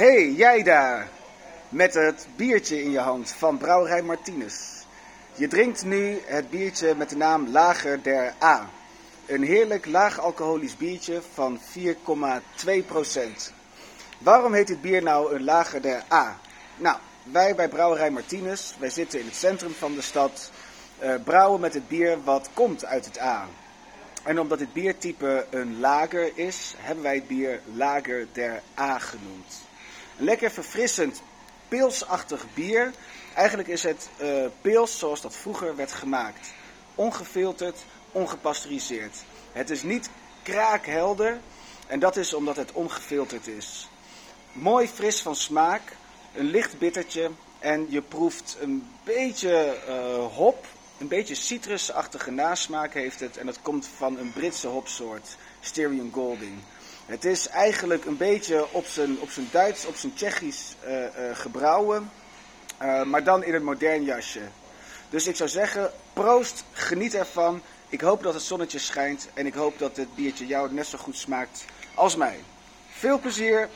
hey, jij daar, met het biertje in je hand van Brouwerij Martinez. Je drinkt nu het biertje met de naam Lager der A. Een heerlijk laag alcoholisch biertje van 4,2%. Waarom heet dit bier nou een Lager der A? Nou, wij bij Brouwerij Martinez, wij zitten in het centrum van de stad, eh, brouwen met het bier wat komt uit het A. En omdat dit biertype een lager is, hebben wij het bier Lager der A genoemd. Een lekker verfrissend, pilsachtig bier. Eigenlijk is het eh pils zoals dat vroeger werd gemaakt. Ongefilterd, ongepasteuriseerd. Het is niet kraakhelder en dat is omdat het ongefilterd is. Mooi fris van smaak, een licht bittertje en je proeft een beetje eh, hop, een beetje citrusachtige nasmaak heeft het en dat komt van een Britse hopsoort, Styrian Golding. Het is eigenlijk een beetje op zijn, op zijn Duits, op zijn Tsjechisch eh, eh, gebrouwen, eh, maar dan in een modern jasje. Dus ik zou zeggen, proost, geniet ervan. Ik hoop dat het zonnetje schijnt en ik hoop dat het biertje jou net zo goed smaakt als mij. Veel plezier